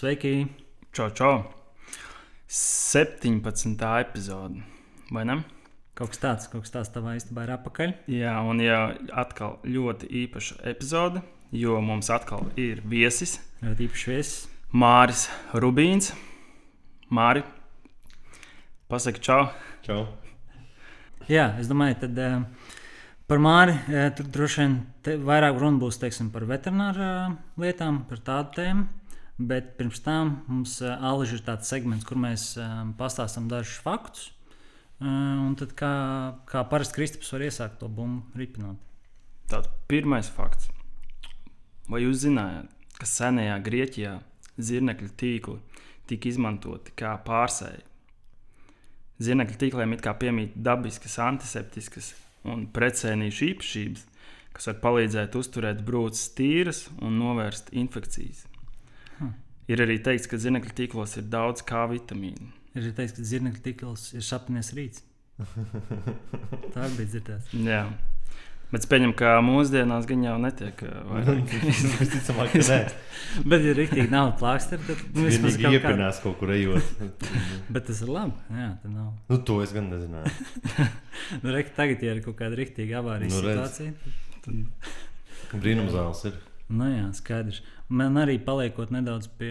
Sveiki! Čau, čau! 17. epizode. Vai ne? Kaut kas tāds, kaut kas tāds tavā istabā ir apakaļ. Jā, un jā, atkal ļoti īpaša epizode, jo mums atkal ir viesis. Ļoti īpašs viesis. Māris Rubīns. Māri, pasaki čau! Čau! Jā, es domāju, tad uh, par Māri uh, tur droši vien vairāk runa būs teiksim, par veterināru uh, lietām, par tādu tēmu. Bet pirms tam mums uh, Aliņš ir tāds segments, kur mēs uh, pastāstām dažus faktus. Uh, un tad, kā, kā parasti Kristaps var iesākt to bumbu ripinot. Tātad pirmais fakts. Vai jūs zinājāt, ka senajā Grieķijā zirnekļu tīkli tika izmantoti kā pārsēji? Zirnekļu tīkliem it kā piemīt dabiskas, antiseptiskas un precēnīšu īpašības, kas var palīdzēt uzturēt brūces tīras un novērst infekcijas. Ir arī teikts, ka zirnekļu tīklos ir daudz K vitamīnu. Ir arī teikts, ka zirnekļa tīkls ir sapnis rīts. Tā bija dzirdēts. Jā. Bet es pieņemu, ka mūsdienās gan jau netiek. uh, vairāk. Visticamāk, ka nē. Bet, ja rīktīgi nav plāksteri, tad nu, vismaz kaut kā. iepinās kaut kur ejot. Bet tas ir labi. Jā, tā nav. nu, to es gan nezināju. Nu, re, tagad, ja ir kaut kāda rīktīga avārijas Nu, nu, situācija, Brīnumzāles ir. nu, jā, skaidrs. Man arī paliekot nedaudz pie,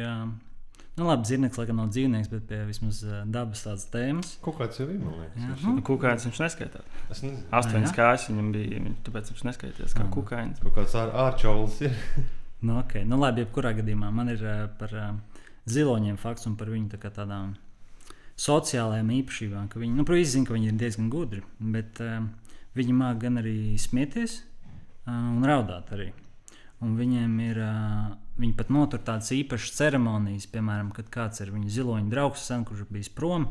nu, labi, zirneklis, laikam nav dzīvnieks, bet pie vismaz ā, dabas tādas tēmas. Kaut kāds jau ir, man liekas. Jā, nu. ir. Kukainis viņš neskaitās. Es nezinu. Astoņas kājas viņam bija, viņš- tāpēc viņš neskaitījās kā kukainis. Kaut kāds ār, ārčaulis ir. Nu, okay. nu, labi, jebkurā gadījumā man ir ā, par ā, ziloņiem fakts un par viņu tā kā tādām sociālajām īpašībām. ka Viņi, nu, protams, zina, ka viņi ir diezgan gudri, bet uh, viņi māca gan arī smieties uh, un raudāt arī. Un viņiem ir, uh, viņi pat notur tādas īpašas ceremonijas, piemēram, kad kāds ir viņu ziloņa draugs, sen, kurš bijis prom,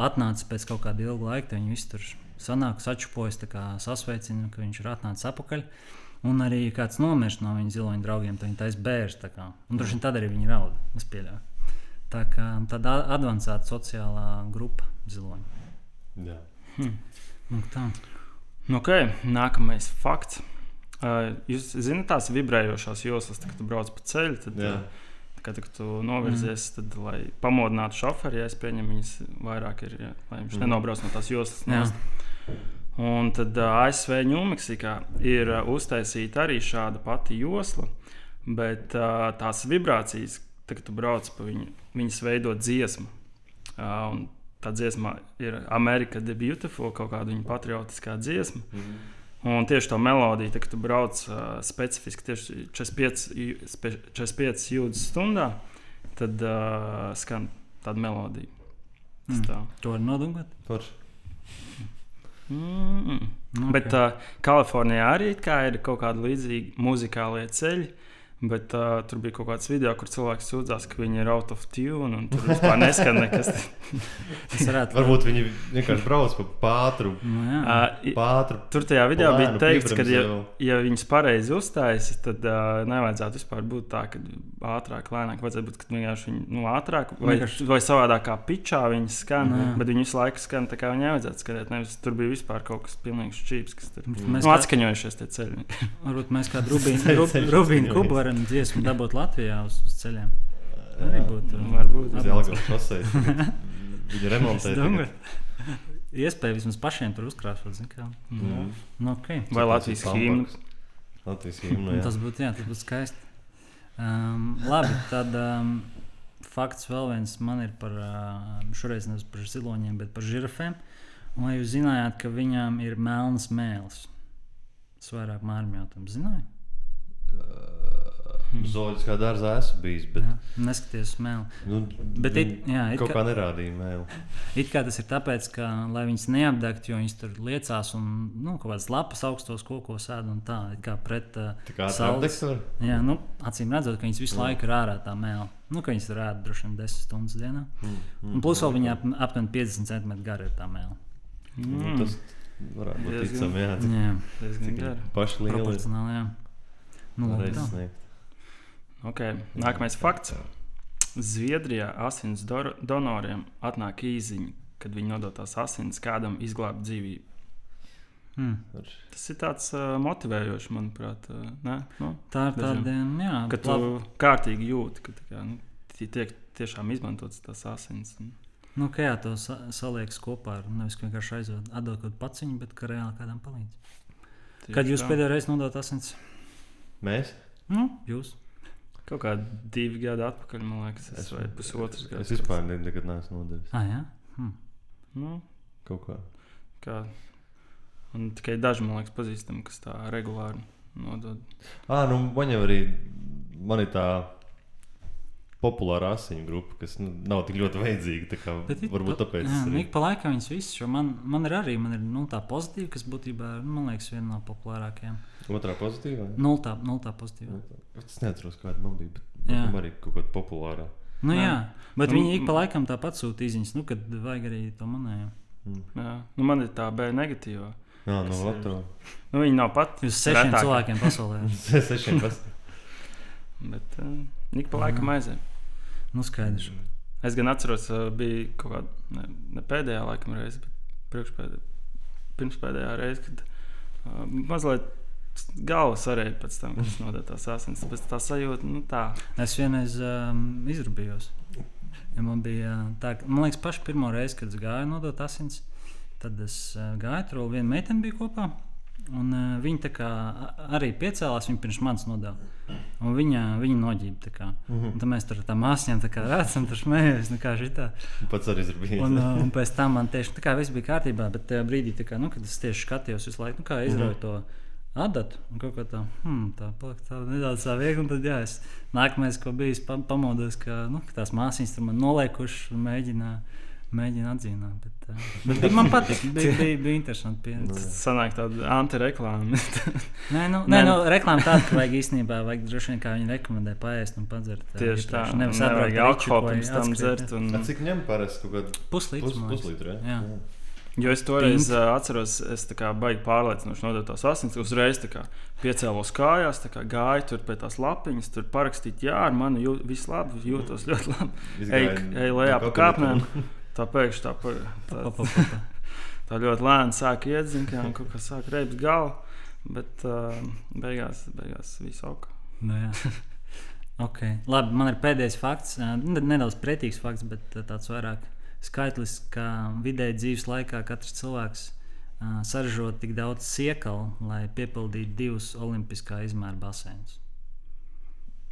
atnācis pēc kaut kāda ilga laika, tad viņi visi tur sanāk, sačupojas, tā kā sasveicina, ka viņš ir atnācis atpakaļ. Un arī kāds nomirst no viņa ziloņa draugiem, tad viņi taisa bērns. tā kā. Un droši vien tad arī viņi rauda. Es pieļauju. Tā kā tāda avansēta sociālā grupa ziloņa. Jā. Nu, tā. Nu, okay. Nākamais fakts. Uh, jūs zināt, tās vibrējošās joslas, tad, kad tu brauc pa ceļu, tad, Jā. uh, kad kad tu novirzies, mm. tad, lai pamodinātu šoferi, ja es pieņemu, viņas vairāk ir, ja, lai viņš mm. nenobrauc no tās joslas. Nost. Un tad uh, ASV Ņūmeksikā ir uh, uztaisīta arī šāda pati josla, bet uh, tās vibrācijas, tad, kad tu brauc pa viņu, viņas veido dziesmu. Uh, un tā dziesma ir Amerika the Beautiful, kaut kāda viņa patriotiskā dziesma. Mhm. Un tieši tā melodija, tad, kad tu brauc uh, specifiski tieši 45, ju- spe- 45 jūdzes stundā, tad uh, skan tāda melodija. Tas Mm. tā. To var nodungot. Forši. Mm. Nu, Bet uh, Kalifornijā arī it kā ir kaut kāda līdzīga muzikālie ceļi. Bet uh, tur bija kaut kāds video, kur cilvēks sūdzās, ka viņi ir out of tune un tur vispār neskan nekas. tas varētu Varbūt viņi vienkārši brauc pa pātru. Nu, jā. uh, Pātru. tur tajā video bija Lēnu teikts, ka, ja, ja viņas pareizi uzstājas, tad uh, nevajadzētu vispār būt tā, ka ātrāk, lēnāk. Vajadzētu būt, ka vienkārši viņi nu, ātrāk vai, Vienkārši- vai savādākā pitčā viņas skan. Nu, jā. bet viņi visu laiku skan tā, kā viņi nevajadzētu skanēt. Nevis, tur bija vispār kaut kas pilnīgi šķīps, kas tur. Mēs nu, kā, atskaņojušies tie ceļi. varbūt mēs Rubīnu atskaņojies. kubu varam dziesmu dabūt Latvijā uz, uz ceļiem. Arī būtu. Varbūt. Uz Jelgavas šosei. Viņa remontē. Iespēja vismaz pašiem tur uzkrāsot. zini kā. Mm. Nu, okay. Vai Latvijas himna? Latvijas himna. Jā. Tas būtu, jā, tas būtu skaisti. Um, labi, tad um, fakts vēl viens man ir par, uh, šoreiz nevis par ziloņiem, bet par žirafēm. Un vai jūs zinājāt, ka viņām ir melnas mēlis? Es vairāk mārciņu jautājumu zināju. Zooloģiskā dārzā esmu bijis, bet, Jā, neskaties uz mēli. nu, Bet it, jā, it, kaut kā, kā nerādīja mēlu. it kā tas ir tāpēc, ka, lai viņas neapdegtu, jo viņas tur liecās un nu, kaut kādas lapas augstos kokos ēd un tā, it kā pret uh, Tā kā Saules. apdegs var. Jā, nu, acīm redzot, ka viņas visu Jā. laiku ir ārā tā mēlā. Nu, ka viņas ir ēda droši vien 10 stundas dienā. Mm, Un plus vēl viņa ap, aptuveni 50 cm gara ir tā mēlā. Nu, tas varētu būt ticami, jā. Jā. Paši lieli. proporcionāli. Jā. Nu, sniegt. Okay. Nākamais fakts. Zviedrijā asins donoriem atnāk īziņa, kad viņi nodotās asins kādam izglābt dzīvību. Hmm. Tas ir tāds uh, motivējošs, manuprāt. Uh, ne? nu, Tā ir tāda diena, jā, ka tu labi. kārtīgi jūti, ka tā kā, nu, tie tiek tiešām izmantotas tās asins. Un, Nu, kā jā, to sa saliekas kopā ar nevis vienkārši aizved, atdot kaut kādu paciņu, bet ka reāli kādam palīdz. tieši Kad jūs tā. pēdējo reizi nodot asins? Mēs? Nu, jūs. Kaut kā divi gadi atpakaļ, man liekas, es, vai pusotrs gads. Es vispār ne, nekad neesmu nodevis. Ah, jā? Hm. Nu, Kaut kā. kā, un tikai daži, man liekas, pazīstami, kas tā regulāri nodod. Ah, nu, man jau arī man ir tā populāra asiņu grupa, kas nu, nav tik ļoti vajadzīga. Tā kā, Bet varbūt pa- tāpēc. Jā, nu, arī- ik pa laikam viņas visas, jo man, man ir arī man ir, nu, tā pozitīva, kas būtībā ir, man liekas, viena no populārākajām. Otrā pozitīvā. Nultā, nultā pozitīvā. Es neatceros, kāda man bija. Bet man arī kaut kāda populāra. Nu, Jā. jā, bet Nu, viņi ik pa laikam tāpat sūta izziņas, nu, kad vajag arī to manējo. Mm. Jā, nu, man ir tā B negatīvā. Jā, no? Latvijas. Nu, viņi nav pat Jūs sešiem cilvēkiem pasaulē. Sešiem pas. Bet uh, ik pa laikam aiziet. Nu, skaidrs. Es gan atceros, bija kaut kāda ne, ne pēdējā laikam reize, bet priekšpēdējā, pirmspēdējā reize, kad uh, mazliet galva sarēja pēc tam, kad es nodevu tās asins. Pēc tā sajūta, nu tā. Es vienreiz um, izrūpējos. Ja man bija tā, man liekas, paša pirmā reize, kad es gāju nodot asins, tad es uh, gāju tur, viena meitene bija kopā. Un, uh, viņa tā kā arī piecēlās, viņa pirms manis nodeva. Un viņa, viņa noģība. Un tad mēs tur ar tām māsām redzam, tur smējamies. Nu, kā šitā. Pats arī bijis. Un, uh, un pēc tam man tieši tā kā viss bija kārtībā, bet tajā brīdī, tā kā, nu, kad es tieši skatījos visu laiku, nu, kā izrauju to adatu, un kaut kā tā, hmm, tā palika tā nedaudz tā viegli, tad, jā, es nākamais, ko biju, pamodos, ka, nu, ka tās māsīņas tur man noliekušas un mēģina, mēģina atzīmēt, bet, uh, bet bija, man patīk, bija, bija, bija interesanti pieredze. Sanāk tāda antireklāma. Nē, nu, Nē, nu- nu, reklāma tāda, ka vajag īstenībā, vajag droši vien, kā viņi rekomendē, paēst un padzert. Tieši tā. Nevis alkoholu ričuku vai pirms tam dzert. jā. Un, A, Cik ņem parasti kaut kādu Puslīdz, pus, liekas. puslītru? Jā. Jo es toreiz uh, atceros, es tā kā baigi pārliecinoši nodevu tās asins. Uzreiz tā kā piecēlos kājās, tā kā gāju tur pie tās lapiņas, tur parakstīt, jā, ar mani jūt, viss labi, jūtos ļoti labi. Ej, ej lejā pa kāpnēm. Tā pēkšņi tā, tā, pa. tā ļoti lēni sāk iedzīt, kā kaut kas sāk reibt galvu. Bet uh, beigās, beigās viss ok. Nu, okay. Labi, man ir pēdējais fakts. Nedaudz pretīgs fakts, bet tāds vairāk skaitlis, ka vidēji dzīves laikā katrs cilvēks ā, saražo tik daudz siekalu, lai piepildītu divus olimpiskā izmēra baseinus.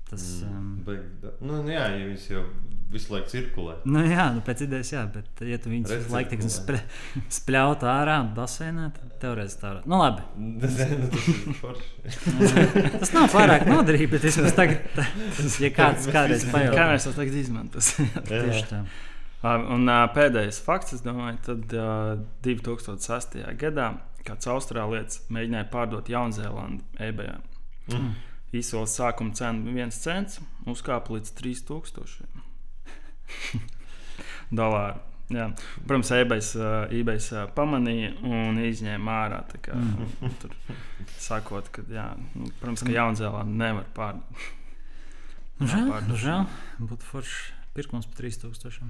Tas, um, Baigi da- Nu, jā, ja viņš jau visu laiku cirkulē. nu, jā, nu, pēc idejas, jā, bet, ja tu viņus visu laiku tiksim spļ, spļautu ārā baseinā, tad teorētiski tā varētu. Nu, labi. Tas ir forši. Tas nav pārāk noderīgi, bet vismaz tagad, tas, ja kāds kādreiz Kā pajautā. mēs to tagad izmantosim? Tieši tā. Un pēdējais fakts, es domāju, tad uh, 2006. gadā kāds austrālietis mēģināja pārdot Jaunzēlandu eBay. Mm. Īsolas sākuma cena bija viens cents, uzkāpa līdz 3000 dolāru. Jā. Protams, eBays, uh, eBays uh, pamanīja un izņēma ārā. tā Kā, Mm. tur, sakot, ka, jā, nu, protams, ka Jaunzēlanda nevar pārdot. Nu, žēl, nu, žēl. Būtu forši pirkums par 3000.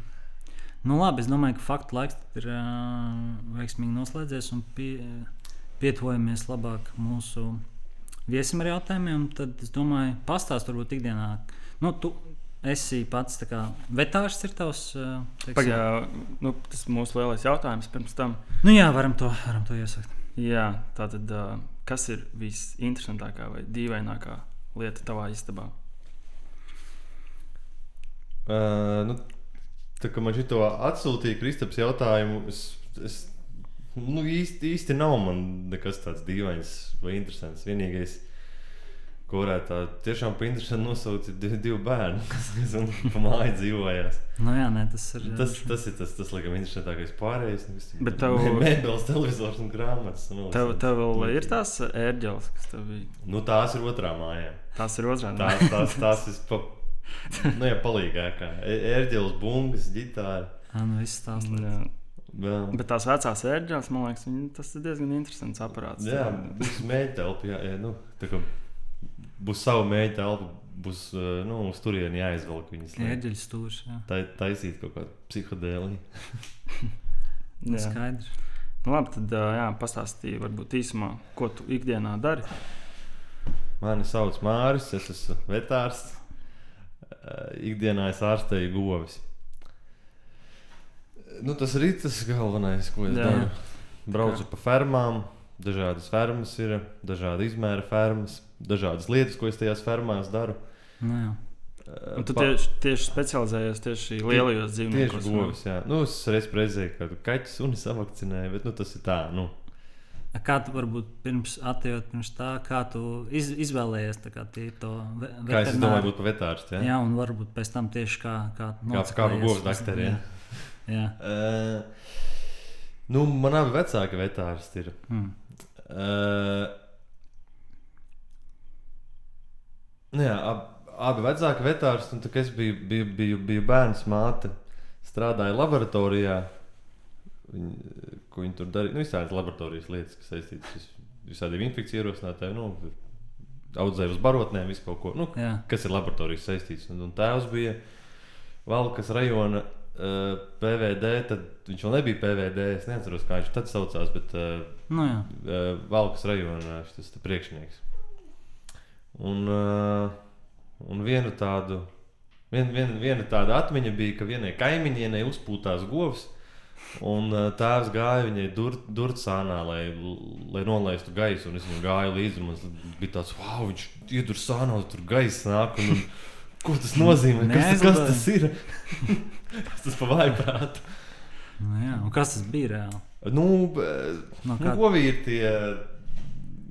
Nu, labi, es domāju, ka faktu laiks ir uh, veiksmīgi noslēdzies un pie, pietuvojamies labāk mūsu viesim ar jautājumiem. Tad es domāju, pastāst varbūt ikdienā. Nu, tu esi pats tā kā vetārs ir tavs. Teiksim- Pagaidām, nu, tas ir mūsu lielais jautājums pirms tam. Nu, jā, varam to, varam to iesakt. Jā, tā tad, uh, kas ir visinteresantākā vai dīvainākā lieta tavā istabā? Uh, nu, tā kā man šito atsūtīja Kristaps jautājumu, es, es nu, īsti, īsti nav man nekas tāds dīvains vai interesants. Vienīgais, ko varētu tā tiešām pa interesantu nosaukt, ir divi, divi bērni, kas kas pa māju dzīvojās. Nu, jā, nē, tas ir. Tas, tas ir tas, tas laikam, interesantākais pārējais. Nu, kas tur- Bet tev- Mēbeles, televizors un grāmatas. vēl Tev, tev vēl ir tās ērģeles, kas tev bija. Nu, tās ir otrā mājā. Tās ir otrā Tās, tās, tās ir pa, nu, jā, palīgākā. Ērģeles, bungas, ģitāra. Jā, nu, viss tās lietas. Jā. Bet tās vecās ērģeles, man liekas, viņi, tas ir diezgan interesants aparāts. jā būs mēģinājums telpa. Jā, jā, nu, tā kā būs sava mēģinājuma telpa, būs eh, nu, uz turieni jāizvelk viņas. Ērģeļu stūris. Jā, Tā taisīt kaut kādu psihodēliju. Nu, skaidrs. Nu, labi, tad ā, jā, pastāstīji varbūt īsumā, ko tu ikdienā dari. Mani sauc Māris, es esmu vetārs. ikdienā es ārstēju govis. Nu, tas arī tas galvenais, ko es Jā. daru. Braucu pa fermām, dažādas fermas ir, dažādi izmēra fermas, dažādas lietas, ko es tajās fermās daru. Nu, jā. Un tu Pa- tieši, tieši specializējies tieši lielajos dzīvniekus. Tieši govis, jā. Nu, es reiz reizē kādu kaķu suni savakcinēju, bet nu, tas ir tā. Nu. Kā tu varbūt pirms atejot pirms tā, kā tu iz, izvēlējies tā kā to ve Kā es veterināru? domāju, būt par vetārstu. Jā. Jā, un varbūt pēc tam tieši kā kā Kā, kā uz- dakteriem. Jā. Uh, nu, man abi vecāki vetārsti ir. Mm. Uh, nu jā, ab, abi vecāki vetārsti, un tā es biju, biju, biju, biju bērns, māte strādāja laboratorijā. Viņi, ko viņi tur darīja? Nu, visādas laboratorijas lietas, kas saistītas ar visādiem infekciju ierosinātājiem. Nu, audzēja uz barotnēm, visu kaut ko. Nu, Jā. kas ir laboratorijas saistīts. Un, un tēvs bija Valkas rajona uh, PVD. Tad viņš vēl nebija PVD. Es neatceros, kā viņš tad saucās, bet uh, Nu, jā. uh, Valkas rajona šis priekšnieks. Un, uh, un vienu tādu, vien, vien, viena tāda atmiņa bija, ka vienai kaimiņienei uzpūtās govs. Un tēvs gāja viņai dur, durcānā, lai, lai nolaistu gaisu. Un es viņam gāju līdzi. Man bija tāds, wow, viņš iedur sānā, tur gaisa nāk. Un, un, ko tas nozīmē? Kas, tas- kas tas ir? kas tas pa vāju prātu? Nu, jā. Un kas tas bija reāli? Nu, No, nu, kā... govi ir tie.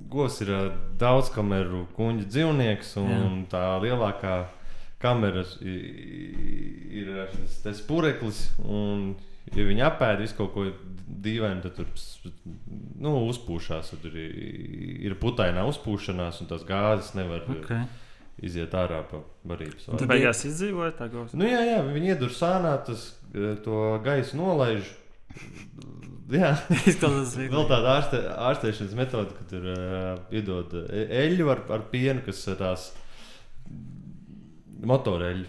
Govs ir daudz kameru kuģa dzīvnieks, un Jā. Tā lielākā kamera ir te spureklis. Un, ja viņi apēda visu kaut ko dīvainu, tad tur nu, uzpūšās. Tad ir, ir putainā uzpūšanās, un tās gāzes nevar okay. Okay. iziet ārā pa barības. Tu tad beigās izdzīvoji tā gausa. Nu, jā, jā, viņi iedur sānā, tas eh, to gaisu nolaiž. Jā, Izklausās vēl vieglāk. tāda ārste, ārstēšanas metode, kad ir uh, iedod e- eļļu ar, ar pienu, kas ir tās motoreļļu.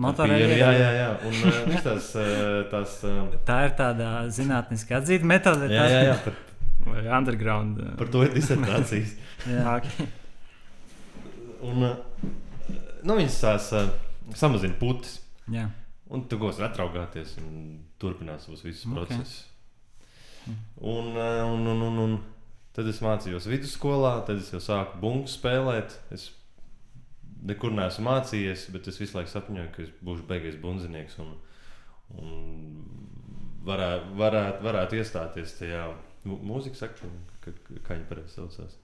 Motoreļļu, jā. Jā, jā. Un uh, tās, uh, tās uh, Tā ir tāda zinātniski atzīta metode. jā, jā, jā, par, Vai underground. par to ir disertācijas. jā. Ok. Un, uh, nu, viņas tās uh, samazina putas. jā. Un tu gūsi atraugāties un turpinās savus visus Ok. okay. Un, eh, un, un, un, un tad es mācījos vidusskolā, tad es jau sāku bungu spēlēt. Es nekur neesmu mācījies, bet es visu laiku sapņoju, ka es būšu beigas bunzinieks. Un, un varētu, varētu, varētu iestāties tajā mūzikas akadēmijā, kā, kā viņi pareizi saucās.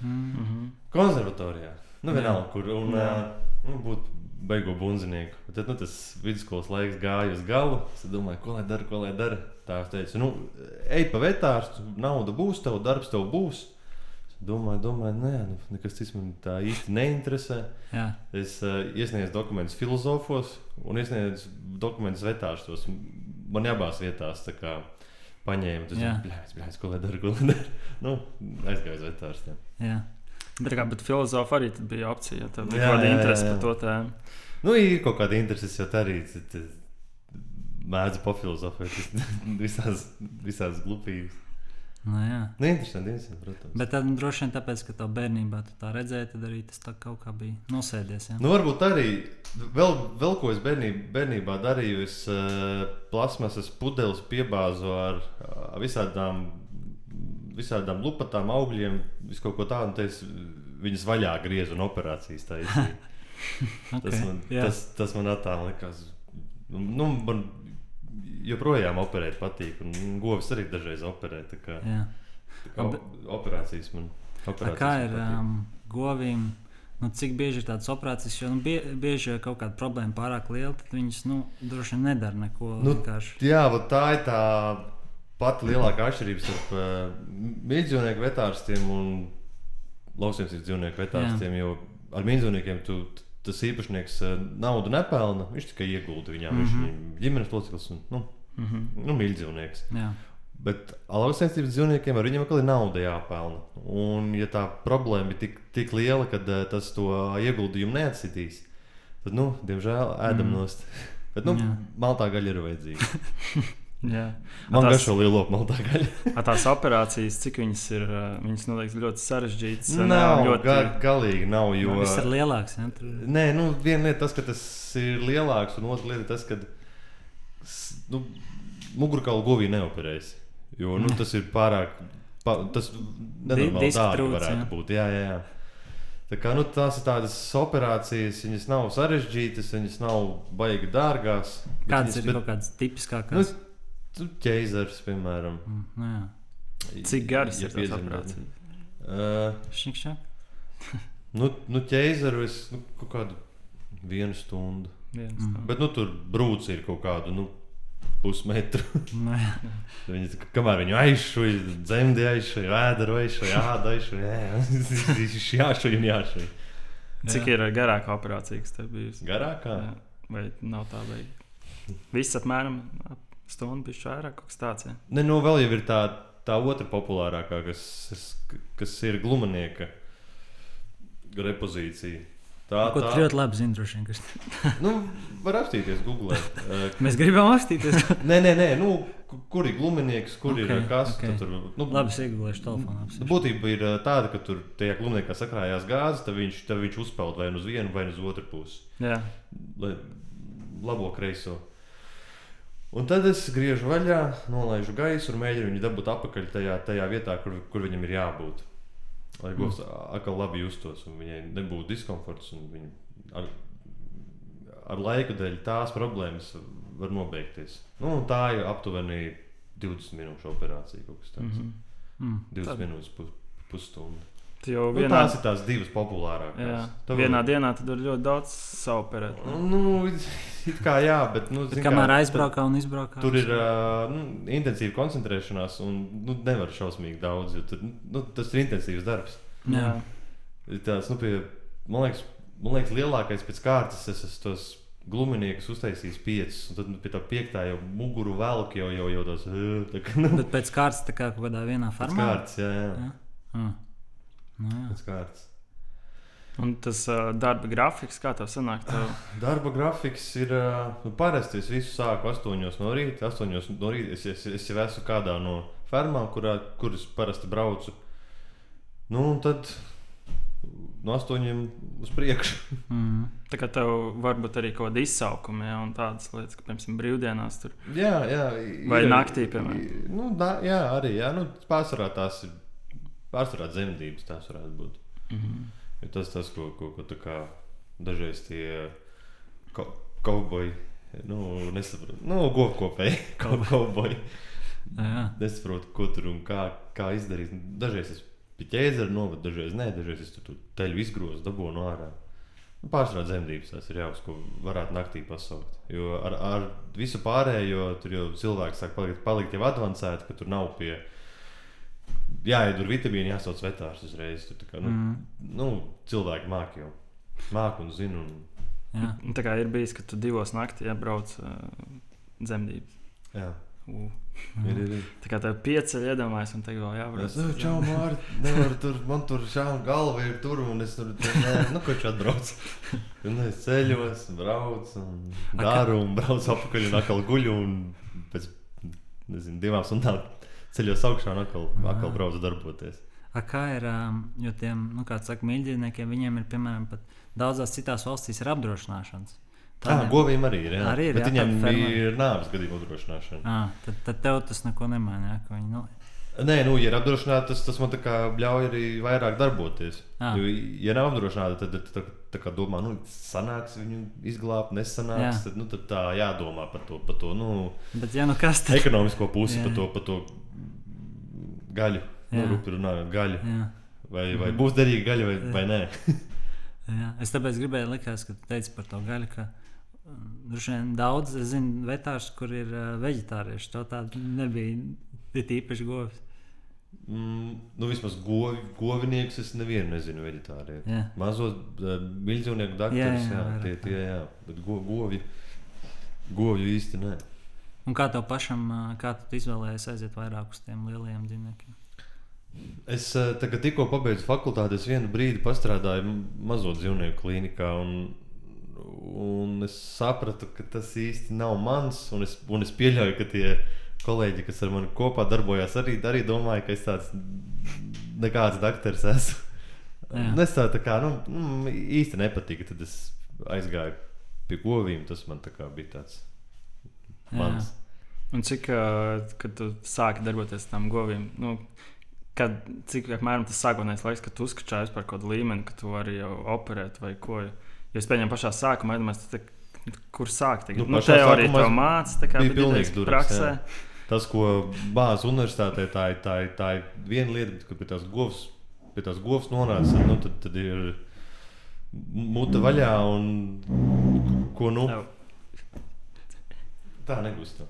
Mm. Mhm. Konservatorijā. Nu, vienalga, kur un, uh, nu, būt beigu bunzinieku. Tad nu, tas vidusskolas laiks gāja uz galu. Es domāju, ko lai dara, ko lai dara. Tā es teicu, nu, ej pa vetārstu, nauda būs, tev darbs tev būs. Domāju, domāju, nē, nu, nekas cits man tā īsti neinteresē. Jā. Es uh, iesniedzu dokumentus filozofos un iesniedzu dokumentus vetārstos. Man abās vietās tā kā paņēma. Tas bija bļāvis, ko lai dara, ko lai dara. Nu, aizgāju uz vetārstiem. Jā. Bet, kā, bet filozofa arī bija opcija. ja Tev bija kāda interese par to tēmu. Nu, ir kaut kāda interese, jo tā arī mēdz pofilozofēt visās, visās glupības. Nu, jā. Nu, interesanti, interesanti, protams. Bet tad nu, droši vien tāpēc, ka tev bērnībā tu tā redzēji, tad arī tas kaut kā bija nosēdies. Jā. Nu, varbūt arī vēl, vēl ko es bērnībā, bērnībā darīju. Es uh, plasmasas pudeles piebāzu ar uh, visādām, visādām lupatām, augļiem, visu kaut ko tādu. un tad Es viņas vaļā griezu un operācijas taisīju. okay. Tas man, jā. tas, tas man attālināja. likās, Nu, man joprojām operēt patīk. Un govis arī dažreiz operē. tā Kā, Jā. tā kā operācijas man operācijas kā ir um, govīm? Nu, cik bieži ir tādas operācijas, jo nu, bie, bieži ja kaut kāda problēma pārāk liela, tad viņas nu, droši vien nedara neko. Nu, vienkārši. Jā, vot tā ir tā pati lielākā atšķirība starp uh, mīļdzīvnieku vetārstiem un lauksaimniecības dzīvnieku vetārstiem. Jo ar mīļdzīvniekiem tu, tas īpašnieks uh, naudu nepelna. Viņš tikai iegulda viņā. Mm -hmm. Viņš Mhm. ir ģimenes loceklis un nu, Mhm. nu, mīļdzīvnieks. Jā. Bet lauksaimniecības dzīvniekiem ar viņiem atkal ir nauda jāpelna. Un, ja tā problēma ir tik, tik liela, ka uh, tas to ieguldījumu neatsitīs, tad, nu, diemžēl, ēdam Mm. mm. nost. Bet, nu, Jā. maltā gaļa ir vajadzīga. Jā. Man tās- garšo lielo maltā gaļu. A, tās operācijas, cik viņas ir, ā, viņas noteikti ļoti sarežģītas. ā, Nav, ļoti ga, galīgi nav. Jo... Tas ir lielāks. Ja? Tur... Nē, nu, viena lieta tas, ka tas ir lielāks, un otra lieta tas, ka nu, mugurkaula govī neoperēs. Jo nu, tas ir pārāk. Pa, tas nenormāli dārgi varētu jā. būt. Jā, jā, jā. Tā kā, nu, tās ir tādas operācijas, viņas nav sarežģītas, viņas nav baigi dārgās. bet Kādas viņas- ir bet- kaut kādas tipiskākās? Nu, tu ķeizars, piemēram. Mm, nu, jā. Cik garas Ja ir tās operācijas? Uh, Šņikšņāk. nu, nu ķeizaru es nu, kaut kādu vienu stundu. Viens, Mm. tā. Bet nu, tur brūci ir kaut kādu nu, pusmetru. Nu, jā. Kā- kamēr viņu aizšuja, dzemdē aizšuja, vēdera aizšuja, āda aizšuja. Viņš jāšuja un jāšuja. Cik ir ā, garāka operācija, kas tev bijusi? Garākā? Jā. Vai nav tā vajag? Viss apmēram ap stundu, pišķi vairāk, kaut kas tāds. Ja? Ne, nu, vēl jau ir tā, tā otra populārākā, kas, kas ir glumanieka repozīcija. Tā, Ko tā. ļoti labi zini, droši vien. Nu, var apstīties Google. Mēs gribam apstīties. nē, nē, nē, nu, ku- kur ir glumanieks, kur Ok, ir kas. ok. tad Tur, nu, labi, es iegūlēšu telefonu. Nu. Būtība ir tāda, ka tur tajā glumniekā sakrājās gāzes, tad viņš, tad viņš uzpeld vai nu uz vienu, vai nu uz otru pusi. Jā. Lai labo kreiso. Un tad es griežu vaļā, nolaižu gaisu un mēģinu viņu dabūt atpakaļ tajā, tajā vietā, kur, kur viņam ir jābūt. Lai govs mm. atkal labi justos un viņai nebūtu diskomforts. ar, ar laiku dēļ tās problēmas var nobeigties. Nu, tā ir aptuveni 20 minūšu operācija. kaut kas tāds. Mhm. Mm. 20 Tad- minūtes, pu, pusstunda. Tu jau Nu, vienā, tās ir tās divas populārākās. jā, Tev- vienā dienā tad var ļoti daudz saoperēt. Nu, it kā jā, bet. Nu, Bet kamēr kā, aizbraukā un izbraukā. Tur ir uh, nu, intensīva koncentrēšanās, un nu, nevar šausmīgi daudz. jo Tur, nu, tas ir intensīvs darbs. Jā. Ir Tāds, nu, pie, man, liekas, man liekas, lielākais pēc kārtas es esmu tos gluminiekus uztaisījis piecus, un tad nu, pie tā piektā jau muguru velk jau, jau, jau tas uh, tā kā, nu, Bet pēc kārtas tā kā kaut kādā vienā pēc formā. kārtas. Jā, jā. Jā. Mm. Nu, jā. Pēc kārtas. Un tas uh, darba grafiks, kā tev sanāk? Tev... Darba grafiks ir. Nu, parasti es visu sāku 8 no rīta. 8 no rīta es, es, es jau esmu kādā no fermām, kurā, kuras parasti braucu. Nu, un tad no 8 uz priekšu. Mm. Tā kā tev varbūt arī kaut kāda izsaukuma, ja, un tādas lietas, ka, piemēram, brīvdienās tur. Jā, jā. Vai ir- naktī, piemēram? Nu, da, jā, arī. Jā, nu, pārsvarā tās ir. Pārsvarā dzemdības tās varētu būt. Mhm. Jo tas tas, ko, ko, ko kā dažreiz tie ko, kauboji. Nu, nesaprotu. Nu, govkopēji. Kauboji. Nesaprotu, ko tur un kā, kā izdarīt. Dažreiz es pie ķēzara novadu, dažreiz nē, dažreiz es tur, teļu izgrozu, dabūju no ārā. Nu, Pārsvarā dzemdības tas ir jāuz, ko varētu naktī pasaukt. Jo ar, ar visu pārējo tur jau cilvēks sāk palikt, palikt jau avansēti, ka tur nav pie. Jāiedur vitamīnu, jāsauc vetārs uzreiz. Tur, tā kā, nu, Mm. nu, cilvēki māk jau. Māk un zina. Un, Jā. Un Tā kā ir bijis, ka tu divos naktī iebrauc uh, dzemdības. jā, Uh. ir, ir, ir. Tā kā tev pieceļ iedomājies, un tagad vēl jābrauc. Es domāju, čau, Mārtiņ, nevaru tur, man tur šāda galva ir tur, un es tur nē, nu, ko čia atbraucu. Un es ceļos, braucu, un daru, un braucu apakaļ, un atkal guļu, un pēc, nezinu, divām stundām ceļos augšā, un atkal, atkal braucu darboties. A, kā ir, um, jo tiem, nu, kā saka, mīļdzīvniekiem, viņiem ir, piemēram, pat daudzās citās valstīs ir apdrošināšanas. Tā govīm arī ir. Jā. Arī ir, Bet jā, viņiem ir nāves gadījuma uzdrošināšana. À, tad, tad tev tas neko nemaina. Nu, Nē, nu, ja ir apdrošināta, tas, tas man tā kā ļauj arī vairāk darboties. Ā. Jo, ja nav apdrošināta, tad, tad tā, tā kā domā, nu, sanāks viņu izglābt, nesanāks. Jā. Tad, nu, tad tā jādomā par to, par to nu, bet, ja nu kas tad? ekonomisko pusi, Jā. par to, par to gaļu. Nu, Jā. rupi runājot, gaļu. Jā, Vai, vai būs derīga gaļa vai, vai nē? jā. Es tāpēc gribēju, likās, ka tu teici par to gaļu. Ka, um, Droši vien daudz, es zinu, vetārs, kur ir uh, vegetārieši. To tādu nebija. Īpaši govs. Mm, nu, vismaz govi, govinieks es nevienu nezinu veģetāriju. Jā. Mazos milzīnieku daktarus, Jā, jā, jā, jā, tie, tā. tie, jā. Bet go, govi, govju īsti nē. Un kā tev pašam, uh, kā tu izvēlējies aiziet vairāk uz tiem lielajiem dzīvniekiem? Es eh, tikko pabeidzu fakultāti, es vienu brīdi pastrādāju m- mazo dzīvnieku klīnikā. Un, un es sapratu, ka tas īsti nav mans. Un es, un es pieļauju, ka tie kolēģi, kas ar mani kopā darbojās, arī, arī domāja, ka es tāds nekāds doktors esmu. Jā. Es tā, tā kā nu, mm, īsti nepatika. Tad es aizgāju pie govīm. Tas man tā kā bija tāds Jā. mans. Un cik, kad tu sāki darboties tam govīm, nu, kad, cik apmēram tas sākotnējais laiks, kad tu uzskačājies par kaut kādu līmeni, ka tu vari jau operēt vai ko. Jo es pieņemu pašā sākumā, iedomājos, kur sākt. Nu, Nu, nu, teorija tev māca, tā kā bija durvis, praksē. jā. Tas, ko bāzes universitātē, tā ir, tā ir, tā ir viena lieta, bet, kad pie tās govs, pie tās govs nonāca, nu, tad, tad ir mute vaļā un ko nu. Tā negūst.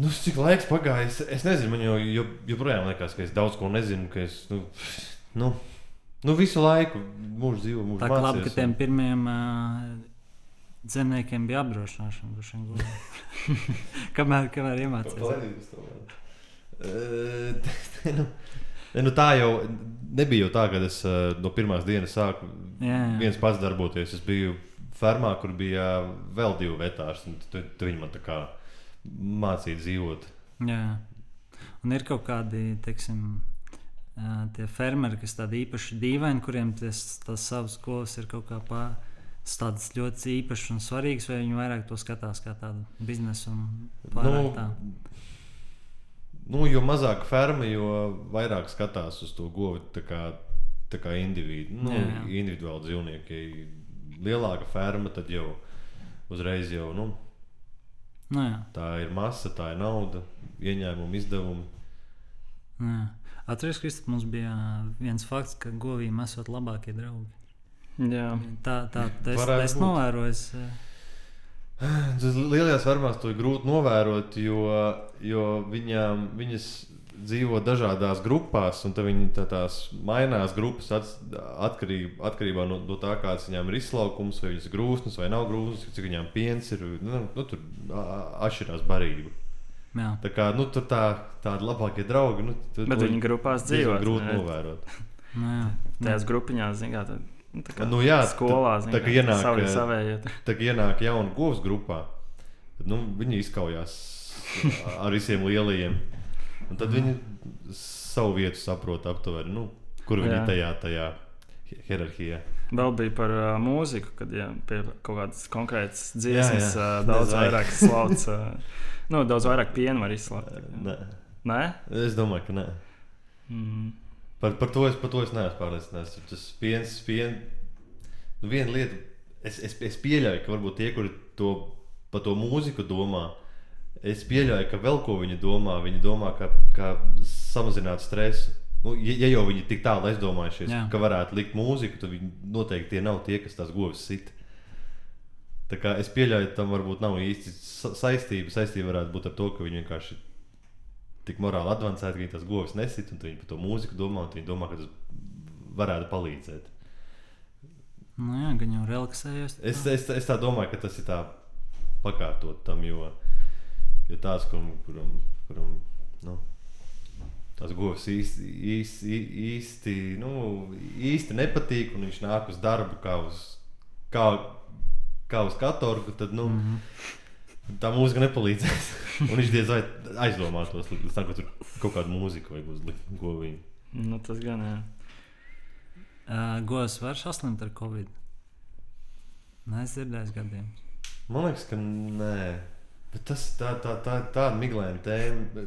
Nu, cik laiks pagājis? Es nezinu, man jau, jo, joprojām liekas, ka es daudz ko nezinu. ka Es, nu, nu, nu, visu laiku mūžu dzīvo, mūžu Tā kā labi, ka tiem pirmiem uh, zemniekiem bija apdrošināšana. droši vien gluži. kamēr, kamēr iemācījās. Eh, nu, nu, tā jau nebija jau tā, ka es eh, no pirmās dienas sāku Jā, jā. viens pats darboties. Es biju fermā, kur bija vēl divi vetāri. Tad viņi man tā kā mācīja dzīvot. Jā. Un ir kaut kādi, teiksim, ā, tie fermeri, kas tādi īpaši dīvaini, kuriem tas, tas savs govs ir kaut kā pār, tāds ļoti īpašs un svarīgs, vai viņi vairāk to skatās kā tādu biznesu un pārāk tā. nu, jo mazāk ferma, jo vairāk skatās uz to govu tā kā, tā kā individu, nu, Jā, jā. individuāli dzīvnieki. Lielāka ferma, tad jau uzreiz jau. Nu, Nu, jā, Tā ir masa, tā ir nauda, ieņēmumi, izdevumi. nu. Atcerieties, Kristap, mums bija viens fakts, ka govīm esot labākie draugi. Jā. Tā, tā tas Varētu es būt. novēroju. Tas lielajās fermās to ir grūti novērot, jo, jo viņām, viņas dzīvo dažādās grupās, un tad viņi tā tās mainās grupas ats- atkarība, atkarībā no, no tā, kāds viņām ir izslaukums, vai viņas ir grūstas vai nav grūstas, cik viņām piens ir. Nu, nu, tur atšķirās barība. Jā, Tā kā nu, tur tā, tādi labākie draugi. Nu, tur Bet to viņi grupās dzīvo. grūti novērot. nu, jā. Tajās grupiņās, zināmā mērā, nu, tā kā Nu, jā, skolā, tā- zini, tā kā ienāk, savi eh, savējie. Tā kā ienāk jauna govs grupā, tad nu, viņi izkaujās ar visiem lielajiem. Un tad viņi savu vietu saprot aptuveni, nu, kur viņi Jā. tajā, tajā hierarhijā. Vēl bija par uh, mūziku, kad jā, pie kaut kādas konkrētas dziesmas Jā, jā. uh, daudz Nezvai. vairāk slauc. Uh, nu, daudz vairāk piena var izslaukt. Nē, Nē? es domāju, ka nē. Mm. Par, par, to es, par to es neesmu pārliecināts. Tas piens, piens, nu, viena lieta, es, es, es pieļauju, ka varbūt tie, kuri to par to mūziku domā, es pieļauju, ka vēl ko viņi domā. Viņi domā, ka, ka samazināt stresu. Nu, ja, ja jau viņi tik tālu aizdomājušies, Jā. ka varētu likt mūziku, tad viņi noteikti tie nav tie, kas tās govis sit. Tā kā es pieļauju, tam varbūt nav īsti sa- saistība. Saistība varētu būt ar to, ka viņi vienkārši tik morāli avansēti, ka viņi tās govis nesit, un viņi par to mūziku domā, un viņi domā, ka tas varētu palīdzēt. Nu, jā, gan jau relaksējos. Es, es, es tā domāju, ka tas ir tā pakārtot tam, jo, jo tāds, kuram, kuram, kuram nu, tās govis īsti, īsti, īsti, nu, īsti nepatīk, un viņš nāk uz darbu kā uz, kā, kā uz katorgu, tad, nu, mm -hmm. Tā mūzika nepalīdzēs. un viņš diez vai aizdomātos, tam, ka tur kaut kādu mūziku vajag uzlikt govīm. Nu, tas gan jā. Uh, Gos var saslimt ar covid. Nē, es dzirdēju gadījumus. Man liekas, ka nē. Bet tas tā, tā, tā, tāda miglaina tēma.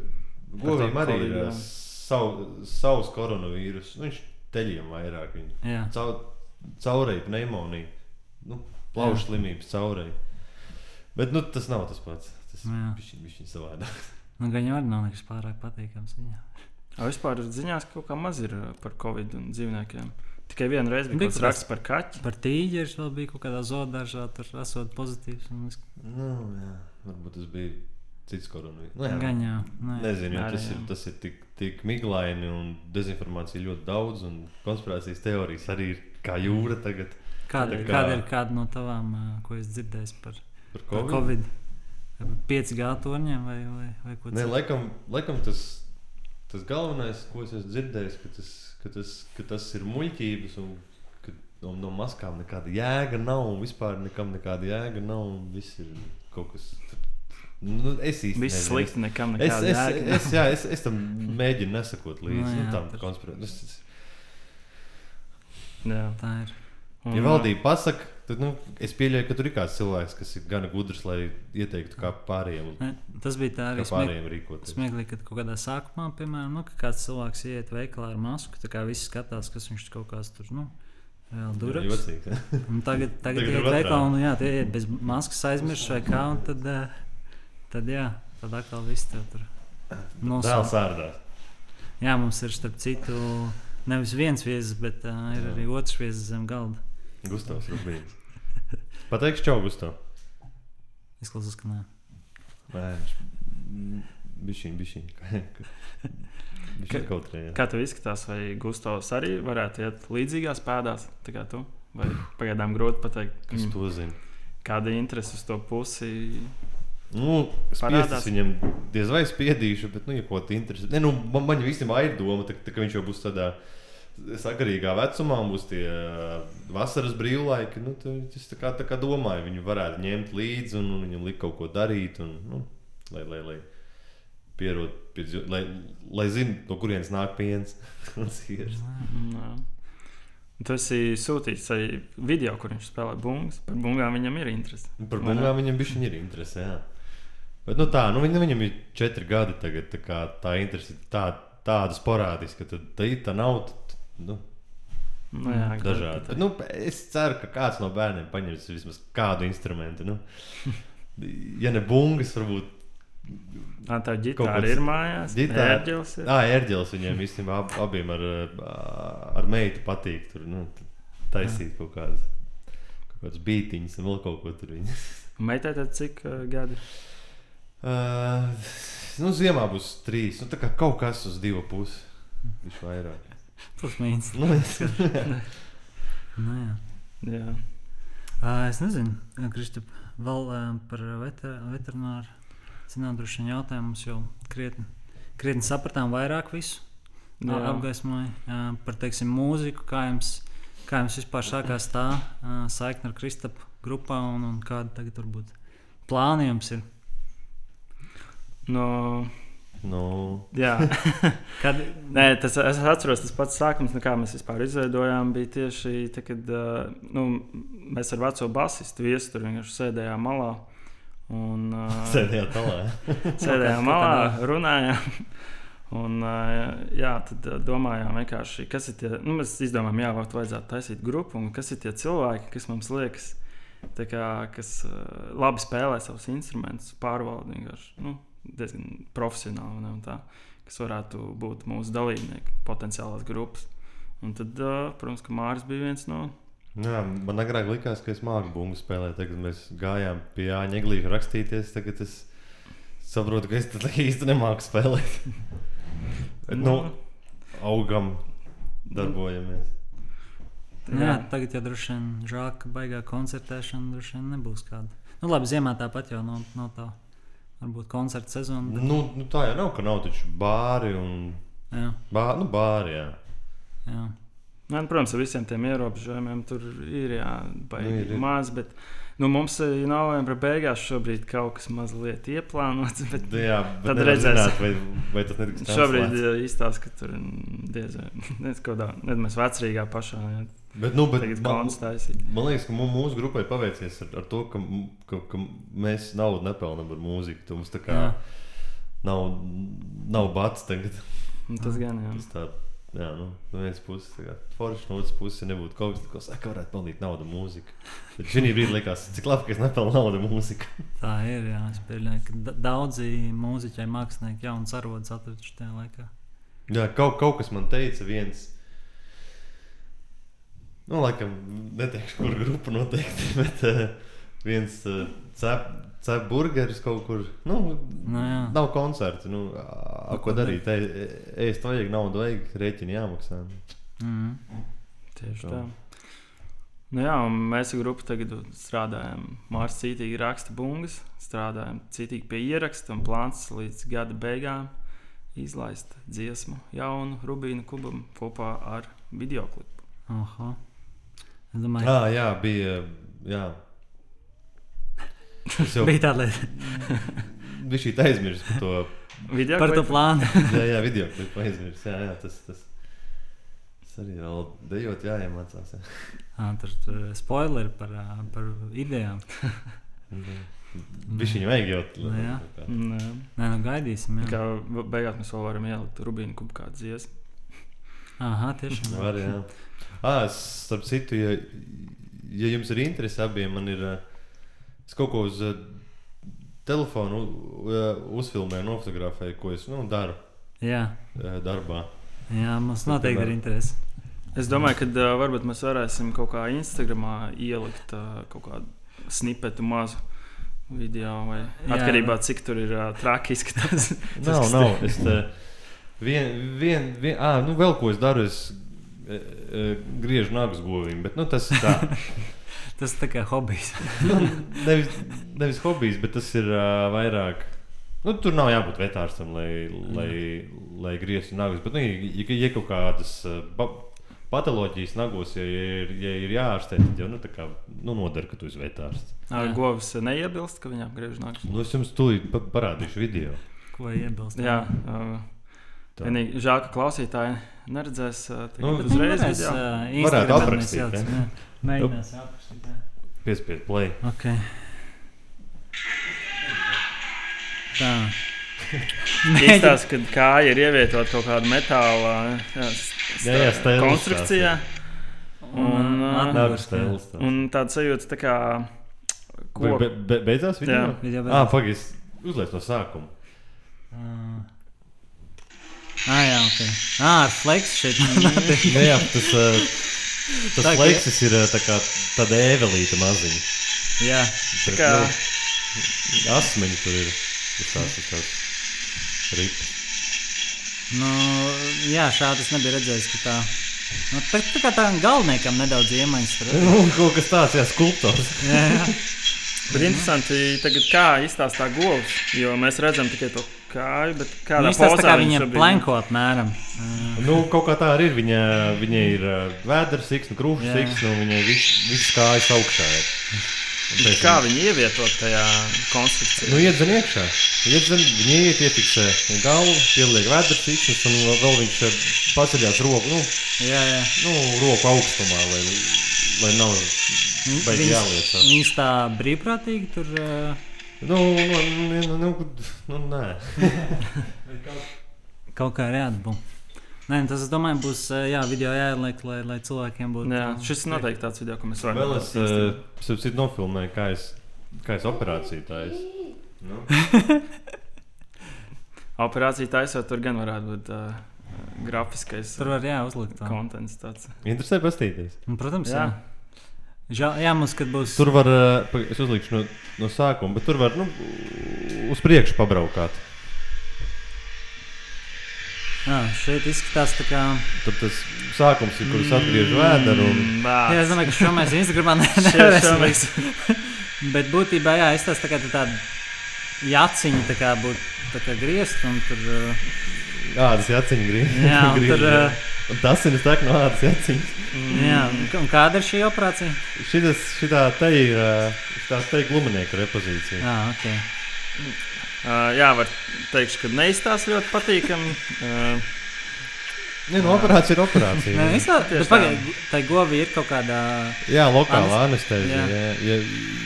Govīm arī ir savu, savs koronavīrus. Nu, viņš teļiem vairāk. Viņa. Jā, Cau, caurēji pneimonija. Nu, plaušu slimības caurēji. Bet nu, tas nav tas pats. Tas Jā. ir viņa savādāk. nu, gan jau nav nekas pārāk patīkams. Viņā. A, vispār ziņās kaut kā maz ir par covid un dzīvniekiem. Tikai vienu reizi bija Bija kaut kaut raksts par kaķi. Par tīģeri vēl bija kaut kādā zoodārzā, tur esot pozitīvs. un Es... Nu, jā. Varbūt tas bija cits koronavīrus. Nu, jā. Gan jau. Nē. Nezinu, jo tas jā. ir, tas ir tik, tik miglaini un dezinformācija ļoti daudz. Un konspirācijas teorijas arī ir kā jūra tagad Kāda, kā- kāda ir kāda no tavām, ko es dzirdēju par par par Covid. Covid? 5G torņiem vai, vai, vai ko Nē, citu? laikam, laikam tas, tas galvenais, ko es esmu dzirdējis, ka tas, ka tas, ka tas ir muļķības un ka no, no maskām nekāda jēga nav. un Vispār nekam nekāda jēga nav. un Viss ir kaut kas Nu, es īsti Viss nezinu. slikti, nekam Es, nekāda es, jēga. es, jā, es, es tam mēģinu nesakot līdzi Nu, nu, jā, tam tas- konspirācijām. Jā. Tā ir. Un, Ja valdība pasaka, tad nu, es pieļauju, ka tur ir kāds cilvēks, kas ir gana gudrs, lai ieteiktu, kā pārējiem, Ne, Tas bija tā arī smieklīgi. Smieklīgi, kad kaut kādā sākumā, piemēram, nu, kāds cilvēks iet veikalā ar masku, tā kā visi skatās, kas viņš kaut kāds tur nu, durvis. Tagad, tagad Tagad ir otrādi. un jā, tie iet bez maskas aizmirst vai kā, un tad, eh, tad jā, tad atkal viss tev tur Dēls nosauc. ārdās. Jā, mums ir starp citu nevis viens viesis, bet uh, ir Jā. arī otrs viesis zem galda. Gustavs Rubīns. Pateikšu čau, Gustav. Izklausās, ka nē. Nē, bišķiņ, bišķiņ. Bišķiņ Ka- kaut kā. Kā tev izskatās, vai Gustavs arī varētu iet līdzīgās pēdās, tā kā tu? Vai pagaidām grūti pateikt, Kas to zina? kāda interese uz to pusi? Nu, spiestas viņam diez vai spiedīšu, bet, nu, ja ko tu interesē. Ne, nu, man, man jau īstenībā ir doma, tā, tā, ka viņš jau būs tādā sakarīgā vecumā, būs tie ā, vasaras brīvlaiki. Nu, tad es tā kā, tā kā domāju, viņu varētu ņemt līdzi un, un viņam likt kaut ko darīt. Un, nu, lai, lai, lai pierod pie dzīves, lai, lai zinātu, no kurienes nāk piens un siers. Jā. Tu esi sūtījis arī video, kur viņš spēlē bungas. Par bungām viņam ir interese. Par bungām viņam bija interese. Jā. Bet nu, tā, nu, viņam, viņam ir četri gadi tagad. Tā, kā, tā interese ir tā, tāda sporādiska, ka tā tā nav. tad, Nu, Nu, jā, dažādi. Bet, nu, es ceru, ka kāds no bērniem paņems vismaz kādu instrumentu. Nu. Ja ne bungas, varbūt. Tā Kaut ģitāra kāds- ir mājās. Ģitāra. ērģeles ir. Jā, ērģeles viņiem īstenībā ab, abiem ar, ar meitu patīk. Tur, nu, taisīt kaut kādas, kaut kādas bītiņas un vēl kaut ko tur. Meitai tad cik uh, gadi? Uh, nu, ziemā būs trīs. Nu, tā kā kaut kas uz divu pusi. Viņš vairāk. Plus mīnus. Nu, Nu, jā. Jā. Uh, es nezinu, Kristap, vēl uh, par veter, veterināru zinām, droši vien jautājumu mums jau krietni, krietni sapratām vairāk visu. Jā. Jā. Apgaismoja uh, par, teiksim, mūziku, kā jums, kā jums vispār sākās tā uh, saikne ar Kristapu grupā un, un kāda tagad varbūt plāni jums ir. No, nu, jā. Kad, Nē, tas, es atceros, tas pats sākums, nu, kā mēs vispār izveidojām, bija tieši tad, kad nu, mēs ar veco basistu viesu tur vienkārši sēdējām malā. Un, sēdējām Kaut kā malā, runājām. Un, jā, tad domājām, kas ir tie. Nu, mēs izdomājām, jā, vajadzētu taisīt grupu, un kas ir tie cilvēki, kas mums liekas, kā, kas labi spēlē savus instrumentus, pārvalda vienkārši nu, diezgan profesionāli. Ne, un tā, kas varētu būt mūsu dalībnieki, potenciālās grupas. Un tad, uh, protams, ka Mārcis bija viens no. Jā, man agrāk likās, ka es māku bungu spēlēt. Tagad mēs gājām pie Jāņa Eglīša rakstīties. Tagad es saprotu, ka es tad īsti nemāku spēlēt. Bet, nu, augam, darbojamies. nu, jā, tagad jau droši vien žēl, ka baigā koncertēšana droši vien nebūs kāda. Nu, labi, ziemā tāpat jau nav, nav tā. Varbūt koncerta sezona. Nu, nu, tā jau nav, ka nav taču bāri un Jā, bā, nu, bāri. Jā. jā. Nē, nu, protams, ar visiem tiem ierobežojumiem tur ir jābaigi Nu, maz. Bet, nu, mums ir novembra beigās šobrīd kaut kas mazliet ieplānots. Bet Nu, jā bet Tad redzēsim. vai, vai tas netiks šobrīd kancelēts. ir izstāsta, ka tur diez vai nezinu, kādā mēs vecrīgā pašā jā, Bet, nu, bet man, man liekas, ka mūsu grupai paveicies ar, ar to, ka, ka, ka mēs naudu nepelnām ar mūziku. Tu Mums tā kā Jā. nav, nav bats tagad. Tas gan jā. Tas tā, jā, nu, no vienas puses, tā kā forši, no otras puses, nebūtu kaut kas, ko saka, varētu pelnīt naudu mūziku. Bet šī brīdī likās, cik labi, ka es nepelnu naudu mūziku. Tā ir. Jā, es pieļauju, ka da- daudzi mūziķi, mākslinieki, jaunas arodas atraduši tajā laikā. Jā, kaut, kaut kas man teica, viens. Nu, laikam, neteikšu, kur grupa noteikti, bet uh, viens uh, cep, cep burgeris kaut kur. Nu, Nu, jā. nav koncerta. Nu, ā, ko darīt? Ēst vajag, naudu vajag, rēķini jāmaksā. Mm. Tieši Tā. tā. Nu jā, mēs ar grupu tagad strādājam. Mārcis cītīgi raksta bungas, strādājam cītīgi pie ieraksta un plāns līdz gada beigām izlaist dziesmu jaunu Rubīnu kubam kopā ar videoklipu. Aha. Es domāju, Ah, jā, bija. Jā. Es jau ka bija tāda lieta. Viņš šī aizmirst par to. Video Par to klipu? plānu. Jā, jā, video klipu aizmirst. Jā, jā, tas, tas, tas arī vēl dejot jāiemācās. Jā. Ah, tur tur spoileri par, par idejām. Viņš viņu vajag jau Nu, jā. Nē. Nu gaidīsim. Jā. Kā beigās mēs vēl varam ielikt Rubīnu kubu kādu dziesmu. Aha, tiešām. Var, jā. Ah, starp citu, ja, ja jums ir interese abiem, man ir. Es kaut ko uz telefonu ā, uzfilmēju, nofotografēju, ko es nu, daru Jā, darbā. jā, mums noteikti ir interesi. Es domāju, ka uh, varbūt mēs varēsim kaut kā Instagramā ielikt uh, kaut kādu snipetu mazu video. Vai Jā. atkarībā no cik tur ir uh, traki izskatās. Nav, nav. Es te, vien, vien, vien, à, nu, vēl ko es daru, es e, e, griežu nagus govīm, bet nu, tas ir tā. Tas tā kā hobijs. nu, nevis, nevis hobijs, bet tas ir uh, vairāk. Nu, tur nav jābūt vetārstam, lai, lai, lai grieztu nagus. Bet, nu, ja, ja, ja kaut kādas uh, pa, patoloģijas nagos, ja, ja, ir, ja ir jāārstē, tad jau nu, tā kā, nu, nodara, ka tu esi vetārsts. Jā. Govs neiebilst, ka viņam griež nāks. Nu, es jums tūlīt pa, parādīšu video. Ko iebilst? Jā, uh, Tā. vienīgi žēl, ka klausītāji neredzēs uh, Nu, nu, uzreiz ā, Varētu aprakstīt. Mēģināsim aprakstīt. jā. Piespied play. Okay. Tā. Izstāsta, ka kāja ir ievietota kaut kādā metāla jā, Jā, jā, stēles konstrukcijā. Un, Un, uh, jā. stēlis. tāds. un tāds sajūta, tā kā koku. be, be, beidzās video? Jā. Ah, pagaidi, uzliek no sākuma. Ā. Ah, jā, ok. Ah, ar flex šeit. Nu, jā, tas, uh, tas Tā, fleksis ir tā kā tāda ēvelīta maziņa. jā. Bet, kā- nu, asmeņi tur ir. Visās tās ripas. Nu, jā, šādi es nebiju redzējis, ka tā. Nu, tā, tā kā tā galvenajam nedaudz iemaņas tur. Nu, kaut kas tāds, jā, skulptors. Jā, jā. Bet interesanti, tagad kā izstāstā govs, jo mēs redzam tikai to kāju, bet kādā Nu, pozā kā viņa šobrīd- planko apmēram. Ā, Nu, kaut kā tā arī ir. Viņa, viņa ir uh, vēders, siksna, krūšs, Jā. siksna, un viņai viss, viss kājas augšā. Ir. Kā viņi ievietot tajā konstrukcijā? Nu, iedzen iekšā. Iedzen, viņa iet, iefiksē galvu, pieliek vēders, siksnas, un vēl- vēl viņš uh, paceļās roku, nu, Jā, jā. nu, roku augstumā, lai, lai nav baigi jāliecās. Viņas tā brīvprātīgi tur. ā, Nu, nu, nu, nu, nu, nē. Kaut kā ir jāatbūvē. Nē, nu, tas, es domāju, būs jā, video jāieliek, lai, lai cilvēkiem būtu. Jā, šis ir noteikti tāds video, ko mēs varam Vēl es, uh, sapcīt, nofilmēju, kā es, kā es operāciju taisu. Nu, Operācija taisot, tur gan varētu būt uh, grafiskais Tur var jā, uzlikt. Tāds. interesē pastīties. Un, protams, Jā. jā. Žēl, jā, mums, kad būs. Tur var, uh, pa- es uzlikšu no, no sākuma, bet tur var, nu, uz priekšu pabraukāt. Jā, šeit izskatās tā kā. Tur tas sākums ir, kur es atgriežu vēderu. Un... Jā, es domāju, ka šo mēs Instagramā ne- Šie- nevarēsim šo likt. Bet būtībā, jā, es tas tā kā tā tāda jaciņa tā kā būtu tā kā griezt un tur. ā, Ādas jaciņa griež. Jā, un tur, ā, Un tas ir tā, no ādas jaciņas. Jā, un kā- un kāda ir šī operācija? Šitas, šitā te ir, uh, tā te ir gluminieka repozīcija. Jā, ok. Uh, jā, var teikt, ka neizstāsta ļoti patīkami. Uh, Nē, no operācija ir operācija. Nē, es tā, Tieši bet pagaidi, tai govi ir kaut kādā. Jā, lokāla Anes- anestezija. jā. Jā. Ja,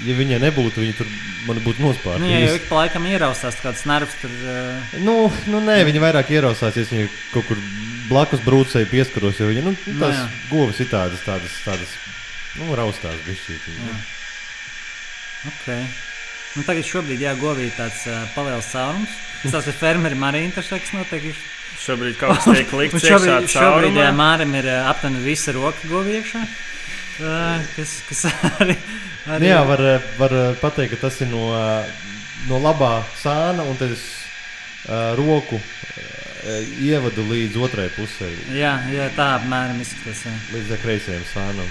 ja viņa nebūtu, viņa tur man būtu nospārta. Nu, ja jau ik pa laikam ieraustās kāds nervs, tur. ā, Nu, nu, nē, viņa vairāk ierausāsies. Viņa kaut kur blakus brūcēji pieskaros. Jo viņa nu, Nu, tās jā. govs ir tādas, tādas, tādas nu, raustās bišķīt. Jā. Ok. Nu, tagad šobrīd jā, govī ir tāds uh, paliels caurums. Tas ir fermerim arī notiek. ir- šobrīd kaut kas tiek likts iekšā šobrīd jā, caurumā. Mārim ir aptuveni visa roka govī iekšā. Uh, kas, kas arī, Nu, arī jā, var, var pateikt, ka tas ir no, no labā sāna un tas uh, roku uh, ievadu līdz otrai pusē, jā, jā, tā apmēram izskatās. līdz kreisajam sānam.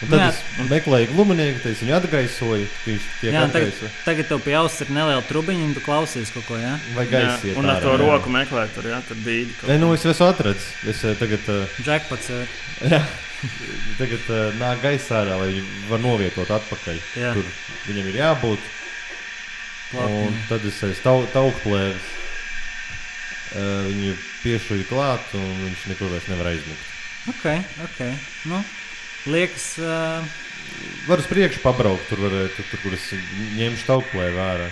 Un Nu tad jā. es meklēju gluminieku, tad es viņu atgaisoju, viņš tiek Jā, un tagad, tagad tev pie auss ir neliela trubiņa, un tu klausies kaut ko. Jā? Vai gaisa iet un ar to jā. roku meklēt, tur, jā, tur kaut Nē, nu es esmu atradzis. Es eh, tagad, uh, Jackpots. ā, jā, tagad uh, nāk gaisa ārā, lai viņu var novietot atpakaļ. Jā. Tur viņam ir jābūt. Un tad es aiz tau, taukplēves uh, viņu piešuju klāt, un viņš nekur vairs nevar aizmukt. Ok, ok. Nu, liekas, uh, Var uz priekšu pabraukt, tur, varētu, tur kur es ņemšu taukplēvi vērā.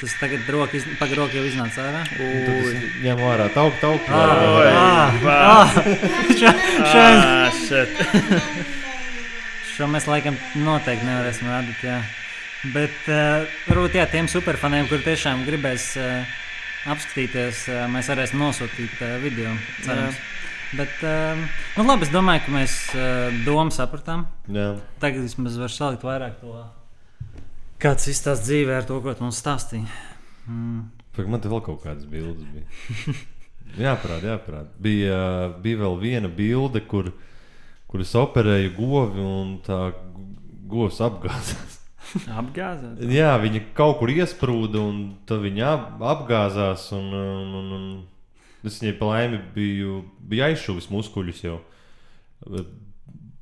tas tagad roka iz... pagrok jau iznāca ārā. Un Tad es ņemu vērā tauk, Ah, ah, ah. Šo- mēs laikam noteikti nevarēsim rādīt. Jā. Bet uh, varbūt jā, tiem superfaniem, kuriem tiešām gribēs uh, apskatīties, uh, mēs varēsim nosūtīt uh, video. Cerams. Bet, uh, nu, labi, es domāju, ka mēs uh, domu sapratām. Jā. Tagad vismaz var salikt vairāk to, kāds izstāsta dzīvē ar to, ko tu mums stāstīji. Mm. Pak, man te vēl kaut kādas bildes bija. jāparāda, jāparāda. Bija, bija vēl viena bilde, kur, kur es operēju govi un tā govs apgāzās. Apgāzās. Jā, viņa kaut kur iesprūda un tad viņa ap, apgāzās. Un, un, un, un es viņai pa laimi biju, biju aizšuvis muskuļus jau.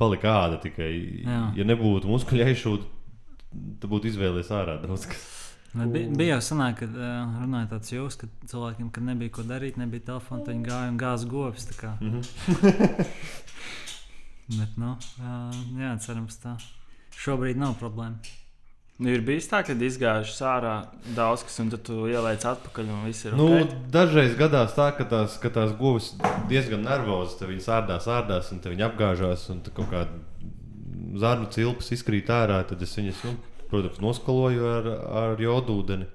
Palika āda tikai. Jā. Ja nebūtu muskuļu aizšūta, tad būtu izvēlējies ārā daudz kas. Bija, bija jau sanāk, ka runāja tāds jūs, ka cilvēkiem, kad nebija ko darīt, nebija telefona, tad viņi gāja un gāza govis. tā kā. Bet, nu, jā, cerams, tā. Šobrīd nav problēma. Nu, ir bijis tā, ka izgājuši ārā daudz kas, un tad tu ieliec atpakaļ, un viss ir Nu, ok. dažreiz gadās tā, ka tās, ka tās govis diezgan nervozas. Tad viņas ārdās, ārdās, un viņi apgāžās, un kaut kāda zarnu cilpas izkrīt ārā. Tad es viņas, nu, protams, noskaloju ar, ar jodūdeni.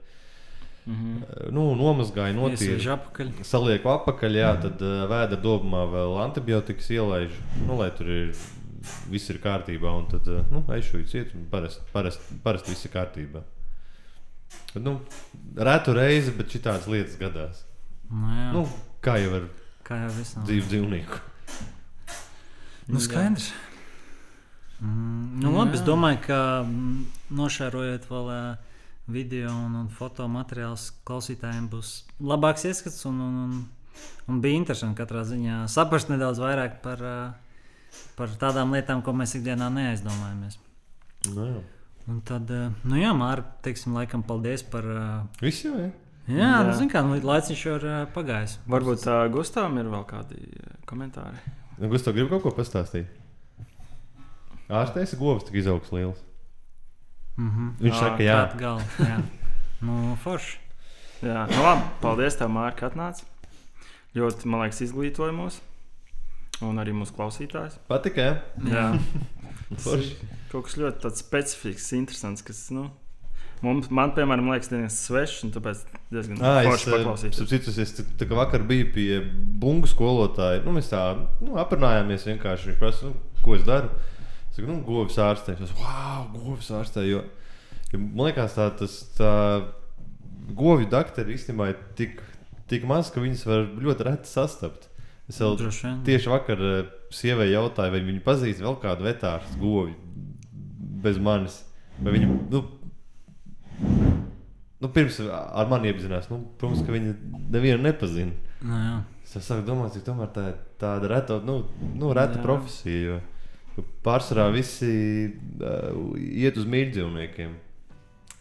Mhm. Nu, nomazgāju, notīru. apakaļ. Salieku apakaļ, jā, tad uh, vēda dobumā vēl antibiotikas ielaižu, nu, lai tur ir, viss ir kārtībā. Un tad, uh, nu, eju ciet, un parasti parast, parast viss ir kārtībā. Bet, nu, retu reizi, bet šitādas lietas gadās. Nu, jā, Nu, nu, kā jau ar kā jau dzīvu dzīvnieku. Nu, skaidrs. Mm, nu, labi, es domāju, ka mm, nošērojot vēl uh, video un, un fotomateriālus, klausītājiem būs labāks ieskats. Un, un, un, un bija interesanti katrā ziņā saprast nedaudz vairāk par, uh, par tādām lietām, ko mēs ikdienā neaizdomājamies. Nu, jā. Un tad, uh, nu jā, Mārtiņ, teiksim, laikam, paldies par. Uh, Viss jau ir. jā, Jā. nu, zin kā, nu, laiciņš jau ir uh, pagājis. Varbūt uh, Gustavam ir vēl kādi komentāri. Nu, Gustav, gribi kaut ko pastāstīt? Ārstēs govs tik izaugs liels. Mm -hmm. Viņš saka, jā. Tā gala. Jā, nu, forši. Jā, nu labi. Paldies, tev, Mārka, ka atnāci. Ļoti, man liekas, izglītoja mūs. Un arī mūsu klausītājs. Patika, jā? Jā, Forši. kaut kas ļoti specifisks, interesants, kas, nu, mums, man, piemēram, liekas, diezgan svešs, un tāpēc diezgan Ah, es forši paklausīties. saprotu, es tā, tā kā vakar biju pie bungu skolotāja. Nu, mēs tā nu, aprunājāmies vienkārši. Viņš prasa, nu, ko es daru. Es saku, nu, govs ārstē. Es saku, wow, govs ārstē. Jo, jo man liekas, tā, tas tā govju dakteri īstenībā ir tik, tik maz, ka viņas var ļoti reti sastapt. Es vien. tieši vakar eh, sievai jautāju, vai viņa pazīst vēl kādu vetārstu govju bez manis. Vai viņa, nu, nu, pirms ar mani iepazinās, nu, protams, ka viņa nevienu nepazina. Nu, jā. Es sāku domāt, cik tomēr tā ir tāda reta, nu, nu, reta Jā. profesija. Jo, pārsvarā visi uh, iet uz mīļdzīvniekiem.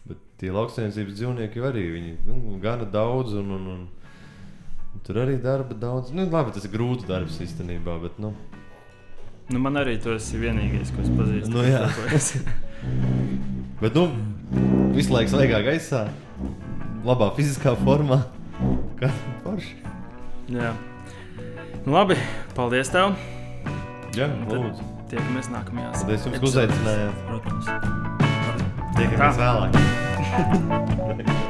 Bet tie lauksaimniecības dzīvnieki jau arī viņi nu, gana daudz. Un, un, un tur arī darba daudz. Nu, labi, tas ir grūts darbs īstenībā. Bet, nu, Nu, man arī tu esi vienīgais, ko es pazīstu. Nu, jā. Tāpēc- bet nu, visu laiku svaigā gaisā, labā fiziskā formā. Kā forši. jā. Nu, labi, paldies tev. Jā, lūdzu. Tiekamies nākamajās. Paldies jums, ka uzaicinājāt. Protams. Tiekamies vēlāk.